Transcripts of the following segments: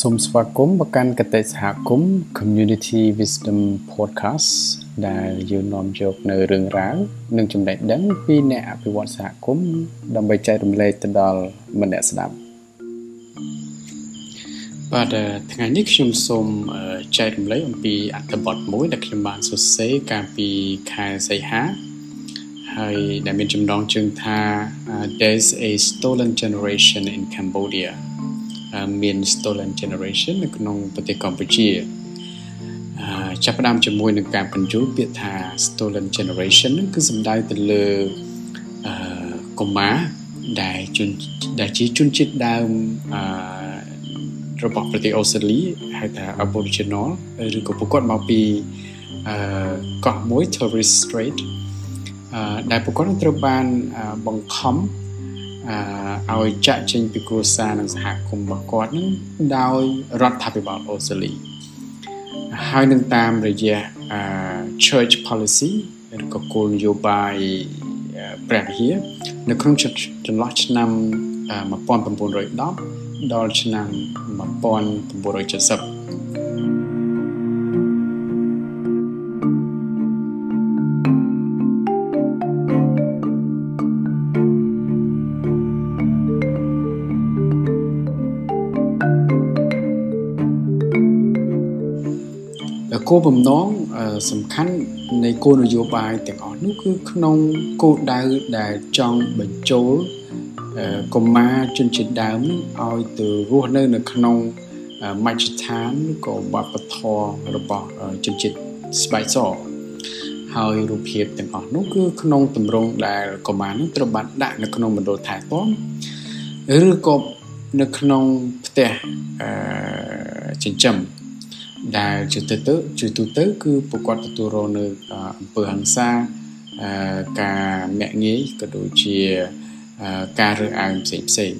សូមស្វាគមន៍មកកាន់កតិសហគមន៍ Community Wisdom Podcast ដែលយើងនាំយកនៅរឿងរ៉ាវនិងចំណេះដឹងពីអ្នកអភិវឌ្ឍសហគមន៍ដើម្បីចែករំលែកទៅដល់មនៈស្ដាប់បាទថ្ងៃនេះខ្ញុំសូមចែករំលែកអំពីអត្ថបទមួយដែលខ្ញុំបានសរសេរកាលពីខែសីហា ហើយដែលមានចំណងជើងថា There's a stolen generation in Cambodia មាន stolen generation នៅក្នុងប្រទេសកម្ពុជាចាប់ផ្ដើមជាមួយនឹងការបញ្យល់ពាក្យថា stolen generation នឹងគឺសំដៅទៅលើកុមារដែលជនដែលជាជនជាតិដើមអឺរបស់ប្រទេសអូស្ត្រាលីហៅថា Aboriginal ឬក៏ពួកគាត់មកពីអឺកោះមួយ Torres Strait អឺ ដែលពួកគាត់ត្រូវបានបង្ខំអឺឲ្យចាក់ចេញពីគ្រួសារនិងសហគមន៍របស់គាត់នឹងដោយរដ្ឋាភិបាលអូស្ត្រាលីហើយនឹងតាមរយៈ church policy ឬក៏គោលនយោបាយព្រះវិហារនៅក្នុងចន្លោះឆ្នាំ1910ដល់ឆ្នាំ1970 គោលបំណងសំខាន់នៃគោលនយោបាយទាំងអស់នោះគឺក្នុងគោលដៅដែលចង់បញ្ចូលកុមារជនជាតិដើមឲ្យទៅរស់នៅនៅក្នុងមជ្ឈដ្ឋានក៏វប្បធម៌របស់ជនជាតិស្បែកសហើយរូបភាពទាំងអស់នោះគឺក្នុងទម្រង់ដែលកុមារនោះត្រូវបានដាក់នៅក្នុងមណ្ឌលថែទាំឬក៏នៅក្នុងផ្ទះអឺចិញ្ចឹម ដែលជាទៅទៅជាទូទៅ គឺពួកគាត់ទទួលរងនៅអំពើហិង្សាការមាក់ងាយក៏ដូចជាការរើសអើងផ្សេងផ្សេង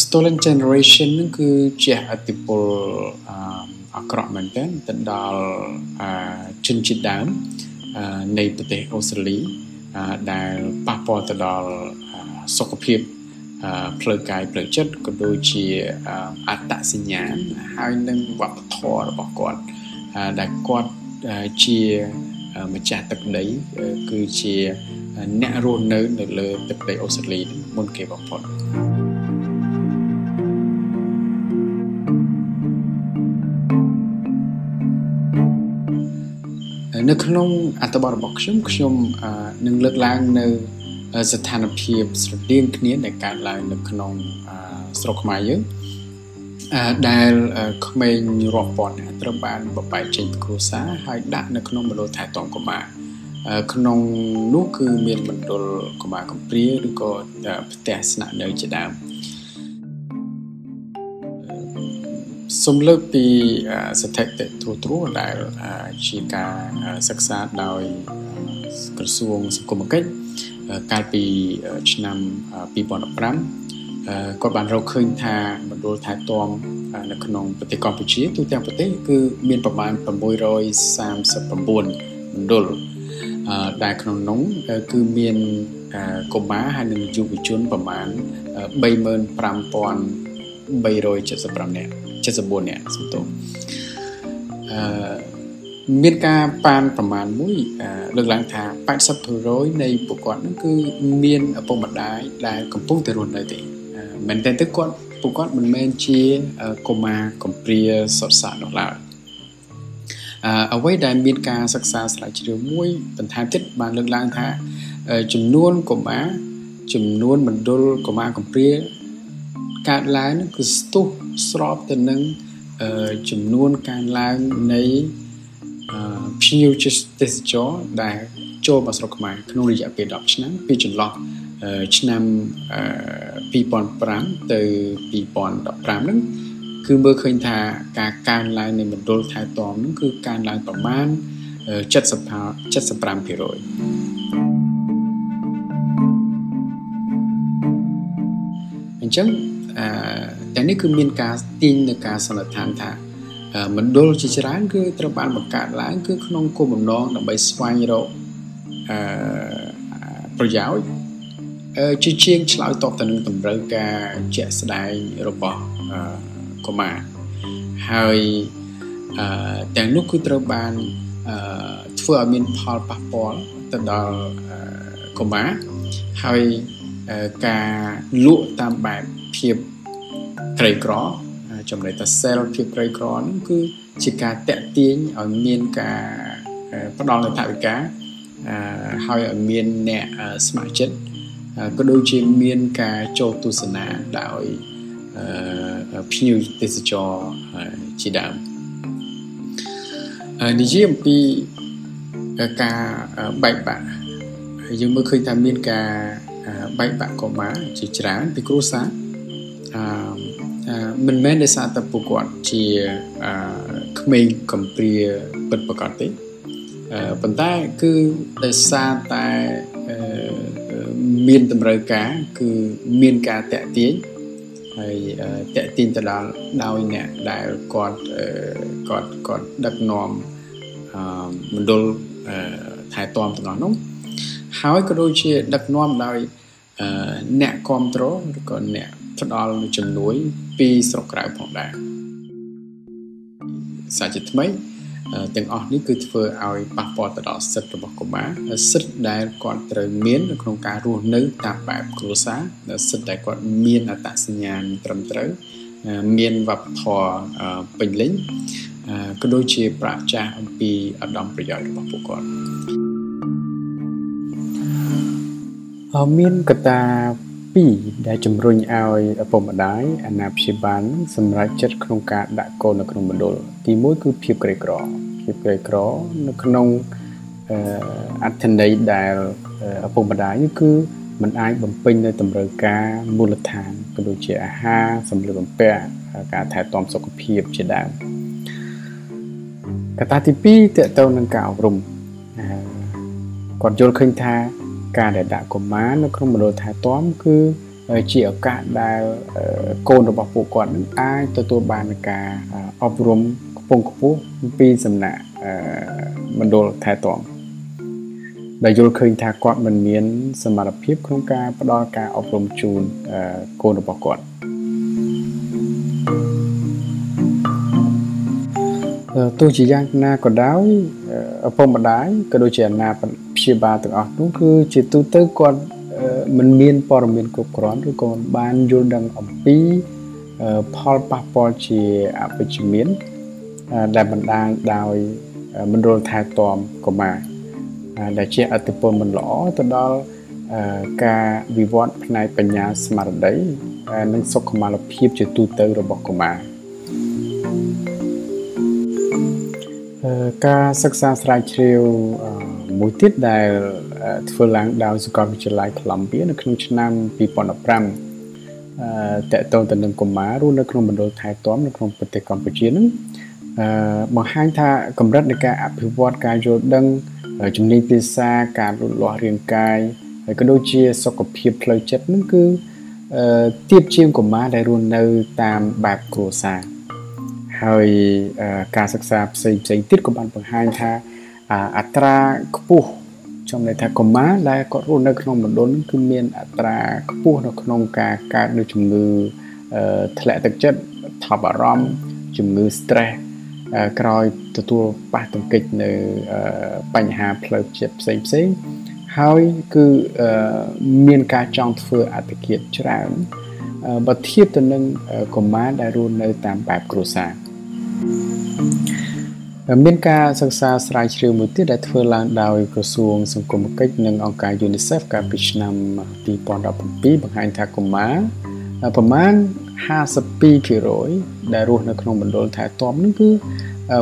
stolen generation នឹងគឺជាអតិពលអាក្រក់មែនទែនទៅដល់ជនជាតិដើមនៃប្រទេសអូស្ត្រាលីដែលប៉ះពាល់ទៅដល់សុខភាព ផ្លូវកាយផ្លូវចិត្តក៏ដូចជាអត្តសញ្ញាណហើយនឹងវប្បធម៌របស់គាត់ដែលគាត់ជាម្ចាស់ទឹកដីគឺជាអ្នករស់នៅនៅលើទឹកដីអូស្ត្រាលីមុនគេបំផុតនៅក្នុងអត្ថបទរបស់ខ្ញុំខ្ញុំនឹងលើកឡើងនៅ ស្ថានភាពស្រដៀងគ្នាដែលកើតឡើងនៅក្នុងស្រុកខ្មែរយើងដែលក្មេងរាប់ពាន់នាក់ត្រូវបានបបែកចេញពីគ្រួសារហើយដាក់នៅក្នុងមណ្ឌលថែទាំកុមារក្នុងនោះគឺមានមណ្ឌលកុមារកំព្រាឬក៏ផ្ទះស្នាក់នៅជាដើមសំលើកពីស្ថិតិទូទ្រោដែលជាការសិក្សាដោយក្រសួងសង្គមគិច្ច កាលពីឆ្នាំ2015គាត់បានរកឃើញថាមណ្ឌលថែទាំនៅក្នុងប្រទេសកម្ពុជាទូទាំងប្រទេសគឺមានប្រមាណ639មណ្ឌលដែលក្នុងនោះគឺមានកុមារហើយនិងយុវជនប្រមាណ35375នាក់74នាក់សំទោសអឺ មានការប៉ានប្រមាណមួយលើកឡើងថា80%នៃពួកគាត់ហ្នឹងគឺមានឪពុកម្ដាយដែលកំពុងតែរស់នៅទេមែនតើទៅគាត់ពួកគាត់មិនមែនជាកុមារកំព្រាសុទ្ធសាធនោះឡើយអ្វីដែលមានការសិក្សាស្រាវជ្រាវមួយបន្ថែមទៀតបានលើកឡើងថាចំនួនកុមារចំនួនមណ្ឌលកុមារកំព្រាកើតឡើងគឺស្ទុះស្របទៅនឹងចំនួនការឡើងនៃ ភ្ញៀវទេសចរដែលចូលមកស្រុកខ្មែរក្នុងរយៈពេល10ឆ្នាំពីចន្លោះឆ្នាំ2005ទៅ2015ហ្នឹងគឺមើលឃើញថាការកើនឡើងនៃមណ្ឌលថែទាំហ្នឹងគឺកើនឡើងប្រមាណ70 75%អញ្ចឹងអឺតែនេះគឺមានការទាញនៅការសន្និដ្ឋានថា មណ្ឌលជាច្រើនគឺត្រូវបានបង្កើតឡើងគឺក្នុងគោលបំណងដើម្បីស្វែងរកអឺប្រយោជន៍ជាជាងឆ្លើយតបទៅនឹងតម្រូវការជាក់ស្ដែងរបស់កុមារហើយទាំងនោះគឺត្រូវបានធ្វើឲ្យមានផលប៉ះពាល់ទៅដល់កុមារហើយការលក់តាមបែបភាពក្រីក្រ ចំណេះតែ sell ភាពក្រីក្រហ្នឹងគឺជាការតាក់ទាញឲ្យមានការផ្ដល់នូវថវិកាហើយឲ្យមានអ្នកស្ម័គ្រចិត្តក៏ដូចជាមានការចូលទស្សនាដោយភ្ញៀវទេសចរជាដើមនិយាយអំពីការបែកបាក់យើងមើលឃើញថាមានការបែកបាក់កុមារជាច្រើនពីគ្រួសារអឺ មិនមែនដោយសារតែពួកគាត់ជាក្មេងកំព្រាពិតប្រាកដទេប៉ុន្តែគឺដោយសារតែមានតម្រូវការគឺមានការតាក់ទាញហើយតាក់ទាញទៅដល់ដោយអ្នកដែលគាត់គាត់គាត់ដឹកនាំមណ្ឌលថែទាំទាំងអស់នោះហើយក៏ដូចជាដឹកនាំដោយអ្នកគ្រប់គ្រងឬក៏អ្នកផ្ដល់ជំនួយ ពីស្រុកក្រៅផងដែរសាជាថ្មីទាំងអស់នេះគឺធ្វើឲ្យប៉ះពាល់ទៅដល់សិទ្ធិរបស់កុមារសិទ្ធិដែលគាត់ត្រូវមាននៅក្នុងការរស់នៅតាមបែបគ្រួសារសិទ្ធិដែលគាត់មានអត្តសញ្ញាណត្រឹមត្រូវមានវប្បធម៌ពេញលេញក៏ដូចជាប្រាជ្ញាអំពីឧត្តមប្រយោជន៍របស់ពួកគាត់មានកត្តា 2ដែលជំរុញឲ្យឪពុកម្ដាយអាណាព្យាបាលសម្រេចចិត្តក្នុងការដាក់កូននៅក្នុងមណ្ឌលទី1គឺភាពក្រីក្រភាពក្រីក្រនៅក្នុងអត្ថន័យដែលឪពុកម្ដាយគឺมันអាចបំពេញនៅតម្រូវការមូលដ្ឋានក៏ដូចជាអាហារសម្លៀកបំពាក់ការថែទាំសុខភាពជាដើមកត្តាទី2តកតទៅនឹងការអប់រំគាត់យល់ឃើញថា ការដែលដាក់កុមារនៅក្នុងមណ្ឌលថែទាំគឺជាឱកាសដែលកូនរបស់ពួកគាត់នឹងអាចទទួលបានការអប់រំខ្ពង់ខ្ពស់ពីសំណាក់មណ្ឌលថែទាំដែលយល់ឃើញថាគាត់មិនមាន សមត្ថភាពក្នុងការផ្ដល់ការអប់រំជូនកូនរបស់គាត់ទោះជាយ៉ាងណាក៏ដោយឪពុកម្ដាយក៏ដូចជាអាណា ព្យាបាលទាំងអស់នោះគឺជាទូទៅគាត់មិនមានព័ត៌មានគ្រប់គ្រាន់ឬក៏មិនបានយល់ដឹងអំពីផលប៉ះពាល់ជាអវិជ្ជមានដែលបណ្ដាលដោយមណ្ឌលថែទាំកុមារដែលជាអតិពលមិនល្អទៅដល់ការវិវត្តផ្នែកបញ្ញាស្មារតីនិងសុខុមាលភាពជាទូទៅរបស់កុមារការសិក្សាស្រាវជ្រាវ មួយទៀតដែលធ្វើឡើងដោយសាកលវិទ្យាល័យ Columbia នៅក្នុងឆ្នាំ2015អឺតកតងទៅនឹងកុមាររស់នៅក្នុងមណ្ឌលថែទាំនៅក្នុងប្រទេសកម្ពុជានឹងអឺបង្ហាញថាកម្រិតនៃការអភិវឌ្ឍការយល់ដឹងជំនាញភាសាការលូតលាស់រាងកាយហើយក៏ដូចជាសុខភាពផ្លូវចិត្តនឹងគឺអឺទៀបជាងកុមារដែលរស់នៅតាមបែបគ្រួសារហើយការសិក្សាផ្សេងផ្សេងទៀតក៏បានបង្ហាញថា អត្រាខ្ពស់ចំណែកថាកុមារដែលគាត់រស់នៅក្នុងមណ្ឌលគឺមានអត្រាខ្ពស់នៅក្នុងការកើតនូវជំងឺធ្លាក់ទឹកចិត្តថប់អារម្មណ៍ជំងឺ stress ក្រោយទទួលប៉ះទង្គិចនៅបញ្ហាផ្លូវចិត្តផ្សេងផ្សេងហើយគឺមានការចង់ធ្វើអត្តឃាតច្រើនបើធៀបទៅនឹងកុមារដែលរស់នៅតាមបែបគ្រួសារ មានការសិក្សាស្រាវជ្រាវមួយទៀតដែលធ្វើឡើងដោយក្រសួងសង្គមគិច្ចនិងអង្គការ UNICEF កាលពីឆ្នាំ2017បង្ហាញថាកុមារប្រមាណ52%ដែលរស់នៅក្នុងមណ្ឌលថែទាំនេះគឺ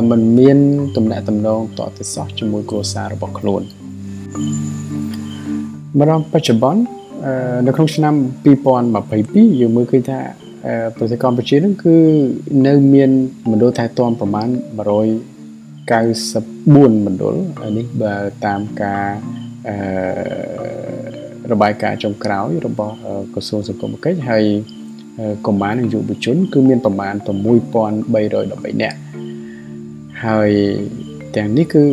มันមានទំនាក់ទំនងតទៅសោះជាមួយគ្រួសាររបស់ខ្លួនម្ដងបច្ចុប្បន្ននៅក្នុងឆ្នាំ2022យើងមើលឃើញថាប្រទេសកម្ពុជានឹងគឺនៅមានមណ្ឌលថែទាំប្រមាណ 194មណ្ឌលនេះបើតាមការអឺរបាយការណ៍ចុងក្រោយរបស់ក្រសួងសង្គមគិច្ចហើយកុមារនិងយុវជន គឺមានប្រមាណ6313នាក់ហើយទាំងនេះគឺ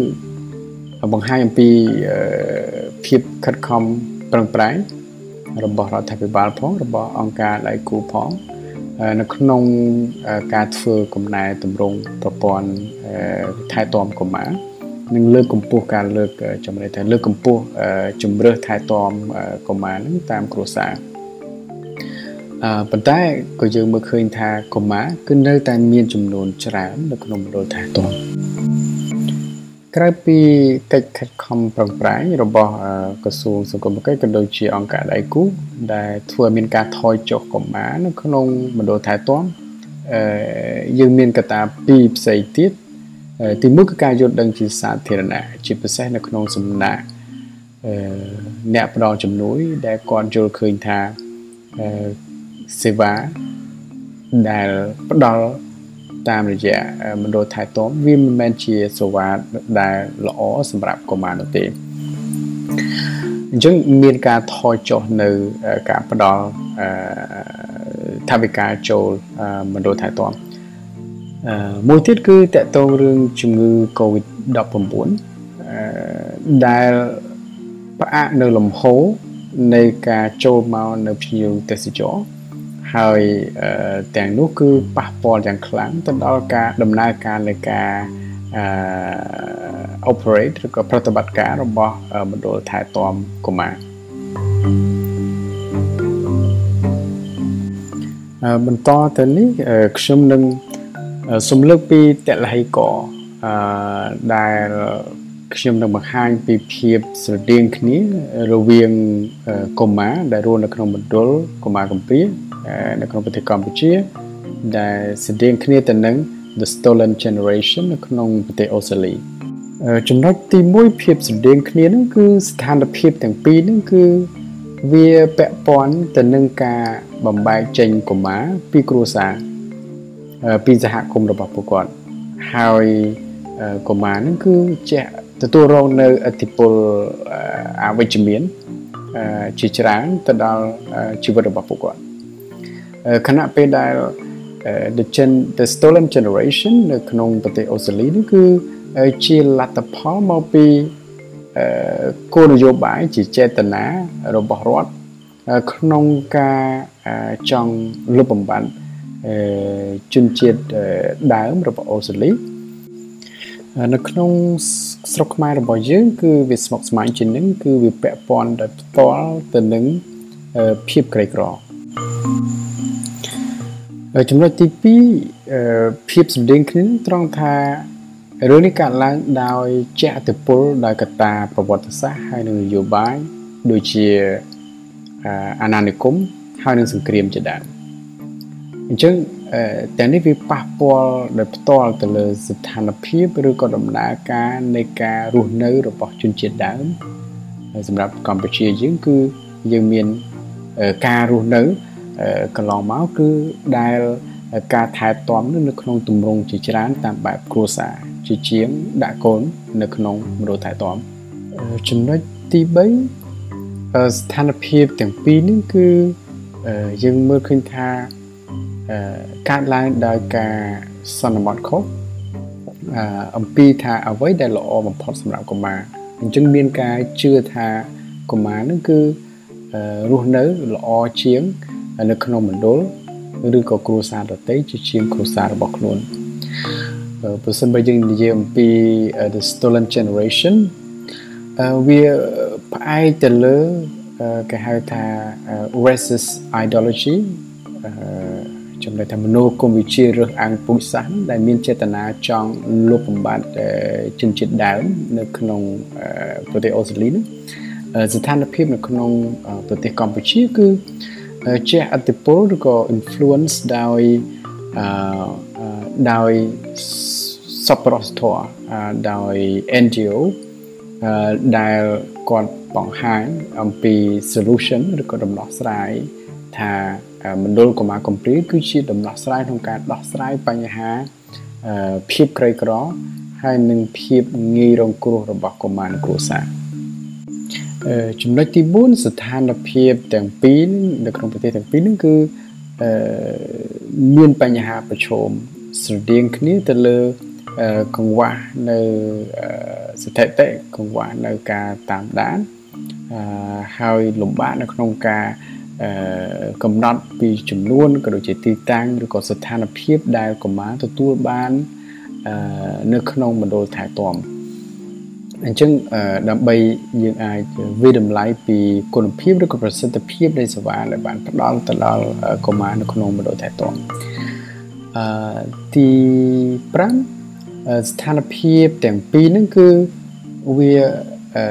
បង្ហាញអំពីភាពខិតខំប្រឹងប្រែងរបស់រដ្ឋាភិបាលផងរបស់អង្គការដៃគូផង នៅក្នុងការធ្វើកំណែតម្រង់ប្រព័ន្ធថែទាំកុមារនិងលើកកម្ពស់ការលើកចំណេះថាលើកកម្ពស់ជំរឿសថែទាំកុមារនឹងតាមគ្រួសារអឺប៉ុន្តែក៏យើងមើលឃើញថាកុមារគឺនៅតែមានចំនួនច្រើននៅក្នុងមណ្ឌលថែទាំ ក្រៅពីកិច្ចខិតខំប្រឹងប្រែងរបស់ក្រសួងសង្គមគិច្ចក៏ដូចជាអង្គការដៃគូដែលធ្វើឲ្យមានការថយចុះកុមារនៅក្នុងមណ្ឌលថែទាំអឺយើងមានកត្តាពីរផ្សេងទៀតទីមួយគឺការយល់ដឹងជាសាធារណៈជាពិសេសនៅក្នុងសំណាក់អ្នកផ្ដល់ជំនួយដែលគាត់យល់ឃើញថាសេវាដែលផ្ដល់ តាមរយៈមណ្ឌលថែទាំវាមិនមែនជាសេវាដែលល្អសម្រាប់កុមារនោះទេអញ្ចឹងមានការថយចុះនៅការផ្ដល់ថាវិការចូលមណ្ឌលថែទាំមួយទៀតគឺតកតងរឿងជំងឺ Covid-19 ដែលផ្អាកនៅលំហូរនៃការចូលមកនៅភ្ញៀវទេសចរ ហើយទាំងនោះគឺប៉ះពាល់យ៉ាងខ្លាំងទៅដល់ការដំណើរការនៃការអឺ operate ឬក៏ប្រតិបត្តិការរបស់មណ្ឌលថែទាំកុមារបន្តទៅនេះខ្ញុំនឹងសំលើកពីតលហិកអឺដែលខ្ញុំនឹងបង្ហាញពីភាពស្រដៀងគ្នារវាងកុមារដែលរស់នៅក្នុងមណ្ឌលកុមារកំព្រា នៅក្នុងប្រទេសកម្ពុជា ដែលស្រដៀងគ្នាទៅនឹង The Stolen Generation នៅក្នុងប្រទេសអូស្ត្រាលីចំណុចទី1ភាពស្រដៀងគ្នានឹងគឺស្ថានភាពទាំងពីរនឹងគឺវាពាក់ព័ន្ធទៅនឹងការបំបែកចេញកុមារពីគ្រួសារពីសហគមន៍របស់ពួកគាត់ហើយកុមារនឹងគឺជាទទួលរងនៅអតិពលអវិជ្ជមានជាច្រើនទៅដល់ជីវិតរបស់ពួកគាត់ ខណៈពេលដែល the gen the stolen generation នៅក្នុងប្រទេសអូស្ត្រាលីនេះគឺជាលទ្ធផលមកពីគោលនយោបាយជាចេតនារបស់រដ្ឋក្នុងការចង់លុបបំបាត់ជនជាតិដើមរបស់អូស្ត្រាលីនៅក្នុងស្រុកខ្មែររបស់យើងគឺវាស្មុគស្មាញជាងនឹងគឺវាពាក់ព័ន្ធដោយផ្ទាល់ទៅនឹងភាពក្រីក្រ ចំណុចទី2ភាពសម្ដែងគ្នាត្រង់ថារឿងនេះកើតឡើងដោយជះឥទ្ធិពលដោយកត្តាប្រវត្តិសាស្ត្រហើយនិងនយោបាយដូចជាអាណានិគមហើយនិងសង្គ្រាមជាដើមអញ្ចឹងទាំងនេះវាប៉ះពាល់ដោយផ្ទាល់ទៅលើស្ថានភាពឬក៏ដំណើរការនៃការរស់នៅរបស់ជនជាតិដើមសម្រាប់កម្ពុជាយើងគឺយើងមានការរស់នៅ កន្លងមកគឺដែលការថែទាំនៅក្នុងទម្រង់ជាច្រើនតាមបែបគ្រួសារជាជាងដាក់កូននៅក្នុងមណ្ឌលថែទាំចំណុចទី3ស្ថានភាពទាំងពីរនេះគឺយើងមើលឃើញថាកើតឡើងដោយការសន្មត់ខុសអំពីថាអ្វីដែលល្អបំផុតសម្រាប់កុមារអញ្ចឹងមានការជឿថាកុមារនឹងគឺរស់នៅល្អជាង នៅក្នុងមណ្ឌលឬក៏គ្រួសារដទៃជាជាងគ្រួសាររបស់ខ្លួនបើសិនបើយើងនិយាយអំពី the stolen generation វាផ្អែកទៅលើគេហៅថា racist ideology ចំណុចថាមនោគមវិជ្ជារើសអើងពូជសាសន៍ដែលមានចេតនាចង់លុបបំបាត់ជនជាតិដើមនៅក្នុងប្រទេសអូស្ត្រាលីនេះស្ថានភាពនៅក្នុងប្រទេសកម្ពុជាគឺ ជះឥទ្ធិពលឬក៏ influence ដោយអឺដោយសប្បុរសធម៌ដោយ NGO ដែលគាត់បង្ហាញអំពី solution ឬក៏ដំណោះស្រាយថាមណ្ឌលកុមារកំព្រាគឺជាដំណោះស្រាយក្នុងការដោះស្រាយបញ្ហាភាពក្រីក្រ ហើយនិងភាពងាយរងគ្រោះរបស់កុមារគ្រួសារ ចំណុចទី4ស្ថានភាពទាំងពីរនៅក្នុងប្រទេសទាំងពីរហ្នឹងគឺមានបញ្ហាប្រឈមស្រដៀងគ្នាទៅលើកង្វះនៅស្ថិតិកង្វះនៅការតាមដានហើយលំបាកនៅក្នុងការកំណត់ពីចំនួនក៏ដូចជាទីតាំងឬក៏ស្ថានភាពដែលកុមារទទួលបាននៅក្នុងមណ្ឌលថែទាំ អញ្ចឹងដើម្បីយើងអាចវិតម្លៃពីគុណភាពឬក៏ប្រសិទ្ធភាពនៃសេវាដែលបានផ្ដល់ទៅដល់កុមារនៅក្នុងមណ្ឌលថែទាំអឺទី5ស្ថានភាពទាំងពីរហ្នឹងគឺវាអឺ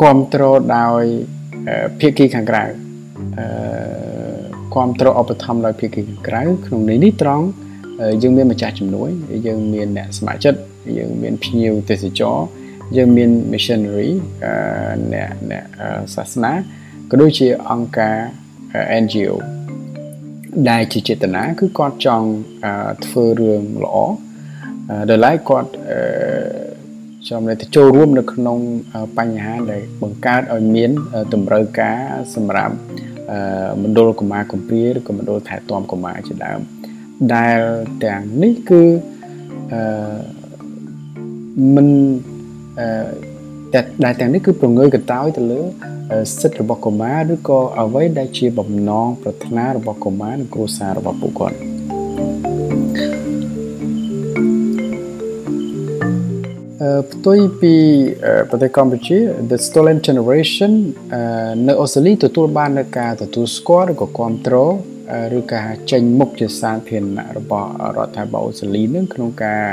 គ្រប់គ្រងដោយភាគីខាងក្រៅអឺគ្រប់គ្រងឧបត្ថម្ភដោយភាគីខាងក្រៅក្នុងន័យនេះត្រង់យើងមានម្ចាស់ជំនួយយើងមានអ្នកស្ម័គ្រចិត្តយើងមានភ្ញៀវទេសចរ យើងមាន missionary អ្នកអ្នកសាសនាក៏ដូចជាអង្គការ NGO ដែលជាចេតនាគឺគាត់ចង់ធ្វើរឿងល្អដែលឡែកគាត់ចំណែកទៅចូលរួមនៅក្នុងបញ្ហាដែលបង្កើតឲ្យមានតម្រូវការសម្រាប់មណ្ឌលកុមារកំព្រាឬក៏មណ្ឌលថែទាំកុមារជាដើមដែលទាំងនេះគឺអឺមិនអឺ តែដែលទាំងនេះគឺប្រងើយកន្តើយទៅលើសិទ្ធិរបស់កុមារឬក៏អ្វីដែលជាបំណងប្រាថ្នារបស់កុមារនិងគ្រួសាររបស់ពួកគាត់ផ្ទុយពីប្រទេសកម្ពុជា The Stolen Generation នៅអូស្ត្រាលីទទួលបាននៅការទទួលស្គាល់ឬក៏គ្រប់គ្រងឬការចេញមុខជាសាធារណៈរបស់រដ្ឋាភិបាលអូស្ត្រាលីនឹងក្នុងការ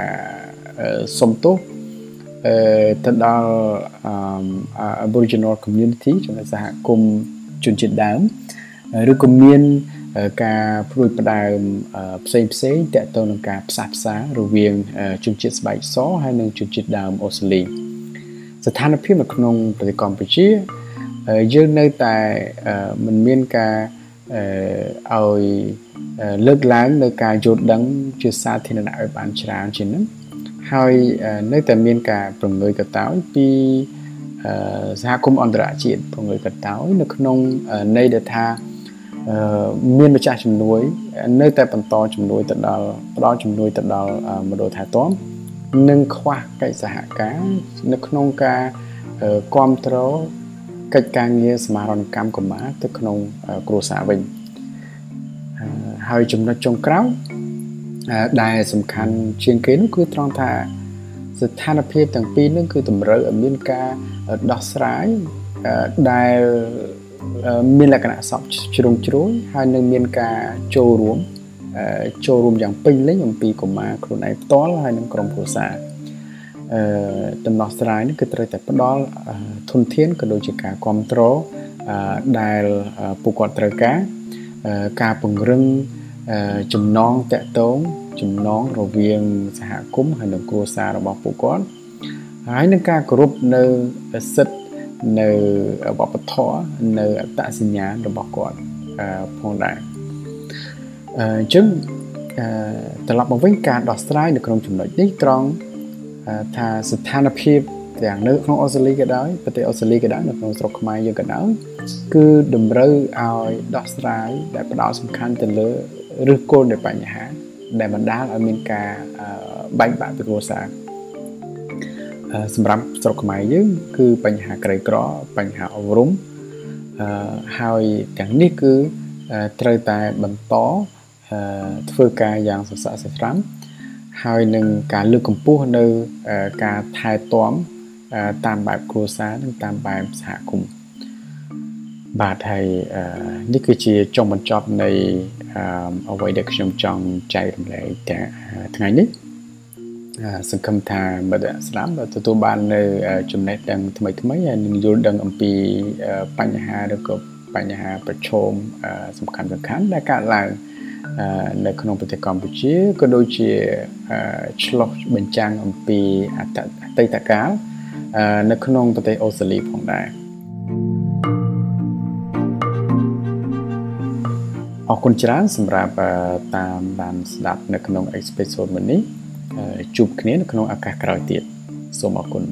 សុំទោស ទៅដល់ Aboriginal community ចំណែកសហគមន៍ជនជាតិដើមឬក៏មានការព្រួយផ្ដើមផ្សេងផ្សេងតកតទៅនឹងការផ្សះផ្សារវាងជនជាតិស្បែកសហើយនិងជនជាតិដើមអូស្ត្រាលីស្ថានភាពនៅក្នុងប្រទេសកម្ពុជាយើងនៅតែមិនមានការឲ្យលើកឡើងនៅការយល់ដឹងជាសាធារណៈឲ្យបានច្រើនជាងនេះ ហើយនៅតែមានការប្រងើយកតោយពីសហគមន៍អន្តរជាតិប្រងើយកតោយនៅក្នុងន័យដែលថាមានម្ចាស់ជំនួយ នៅតែបន្តជំនួយទៅដល់ផ្ដល់ជំនួយទៅដល់មណ្ឌលថែទាំនិងខ្វះកិច្ចសហការនៅក្នុងការគ្រប់គ្រងកិច្ចការងារសមាហរណកម្មកុមារទៅក្នុងគ្រួសារវិញហើយចំណុចចុងក្រោយ ដែលសំខាន់ជាងគេនោះគឺត្រង់ថាស្ថានភាពទាំងពីរនោះគឺតម្រូវឲ្យមានការដោះស្រាយដែលមានលក្ខណៈសពជ្រុងជ្រោយហើយនឹងមានការចូលរួមចូលរួមយ៉ាងពេញលេញអំពីកុមារខ្លួនឯងផ្ទាល់ហើយនឹងក្រុមគ្រួសារអឺដំណោះស្រាយនេះគឺត្រូវតែផ្ដល់ធនធានក៏ដូចជាការគ្រប់គ្រងដែលពួកគាត់ត្រូវការការពង្រឹង ចំណងតកតងចំណងរវាងសហគមន៍ហើយនិងគ្រួសាររបស់ពួកគាត់ហើយនឹងការគោរពនៅសិទ្ធិនៅវប្បធម៌នៅអត្តសញ្ញាណរបស់គាត់ផងដែរអញ្ចឹងត្រឡប់មកវិញការដោះស្រាយនៅក្នុងចំណុចនេះត្រង់ថាស្ថានភាពទាំងនៅក្នុងអូស្ត្រាលីក៏ដោយប្រទេសអូស្ត្រាលីក៏ដោយនៅក្នុងស្រុកខ្មែរយើងក៏ដោយគឺតម្រូវឲ្យដោះស្រាយដែលផ្ដោតសំខាន់ទៅលើ ឫសគល់នៃបញ្ហា ដែលបណ្ដាលឲ្យមានការបែកបាក់ពីគ្រួសារសម្រាប់ស្រុកខ្មែរយើងគឺបញ្ហាក្រីក្រ បញ្ហាអប់រំហើយទាំងនេះគឺត្រូវតែបន្តធ្វើការយ៉ាងសស្រាក់សស្រាំហើយនឹងការលើកកម្ពស់នៅការថែទាំតាមបែបគ្រួសារនិងតាមបែបសហគមន៍បាទហើយនេះគឺជាចុងបញ្ចប់នៃ អ្វីដែលខ្ញុំចង់ចែករំលែកថ្ងៃនេះសង្ឃឹមថាមិត្តស្ដាប់ទទួលបាននៅចំណេះដឹងថ្មីថ្មីហើយនឹងយល់ដឹងអំពីបញ្ហាឬក៏បញ្ហាប្រឈមសំខាន់សំខាន់ដែលកើតឡើងនៅក្នុងប្រទេសកម្ពុជាក៏ដូចជាឆ្លោះបញ្ចាំងអំពីអតីតកាលនៅក្នុងប្រទេសអូស្ត្រាលីផងដែរ អរគុណច្រើនសម្រាប់តាមដានស្ដាប់នៅក្នុង episode មួយនេះជួបគ្នានៅក្នុងឱកាសក្រោយទៀតសូមអរគុណ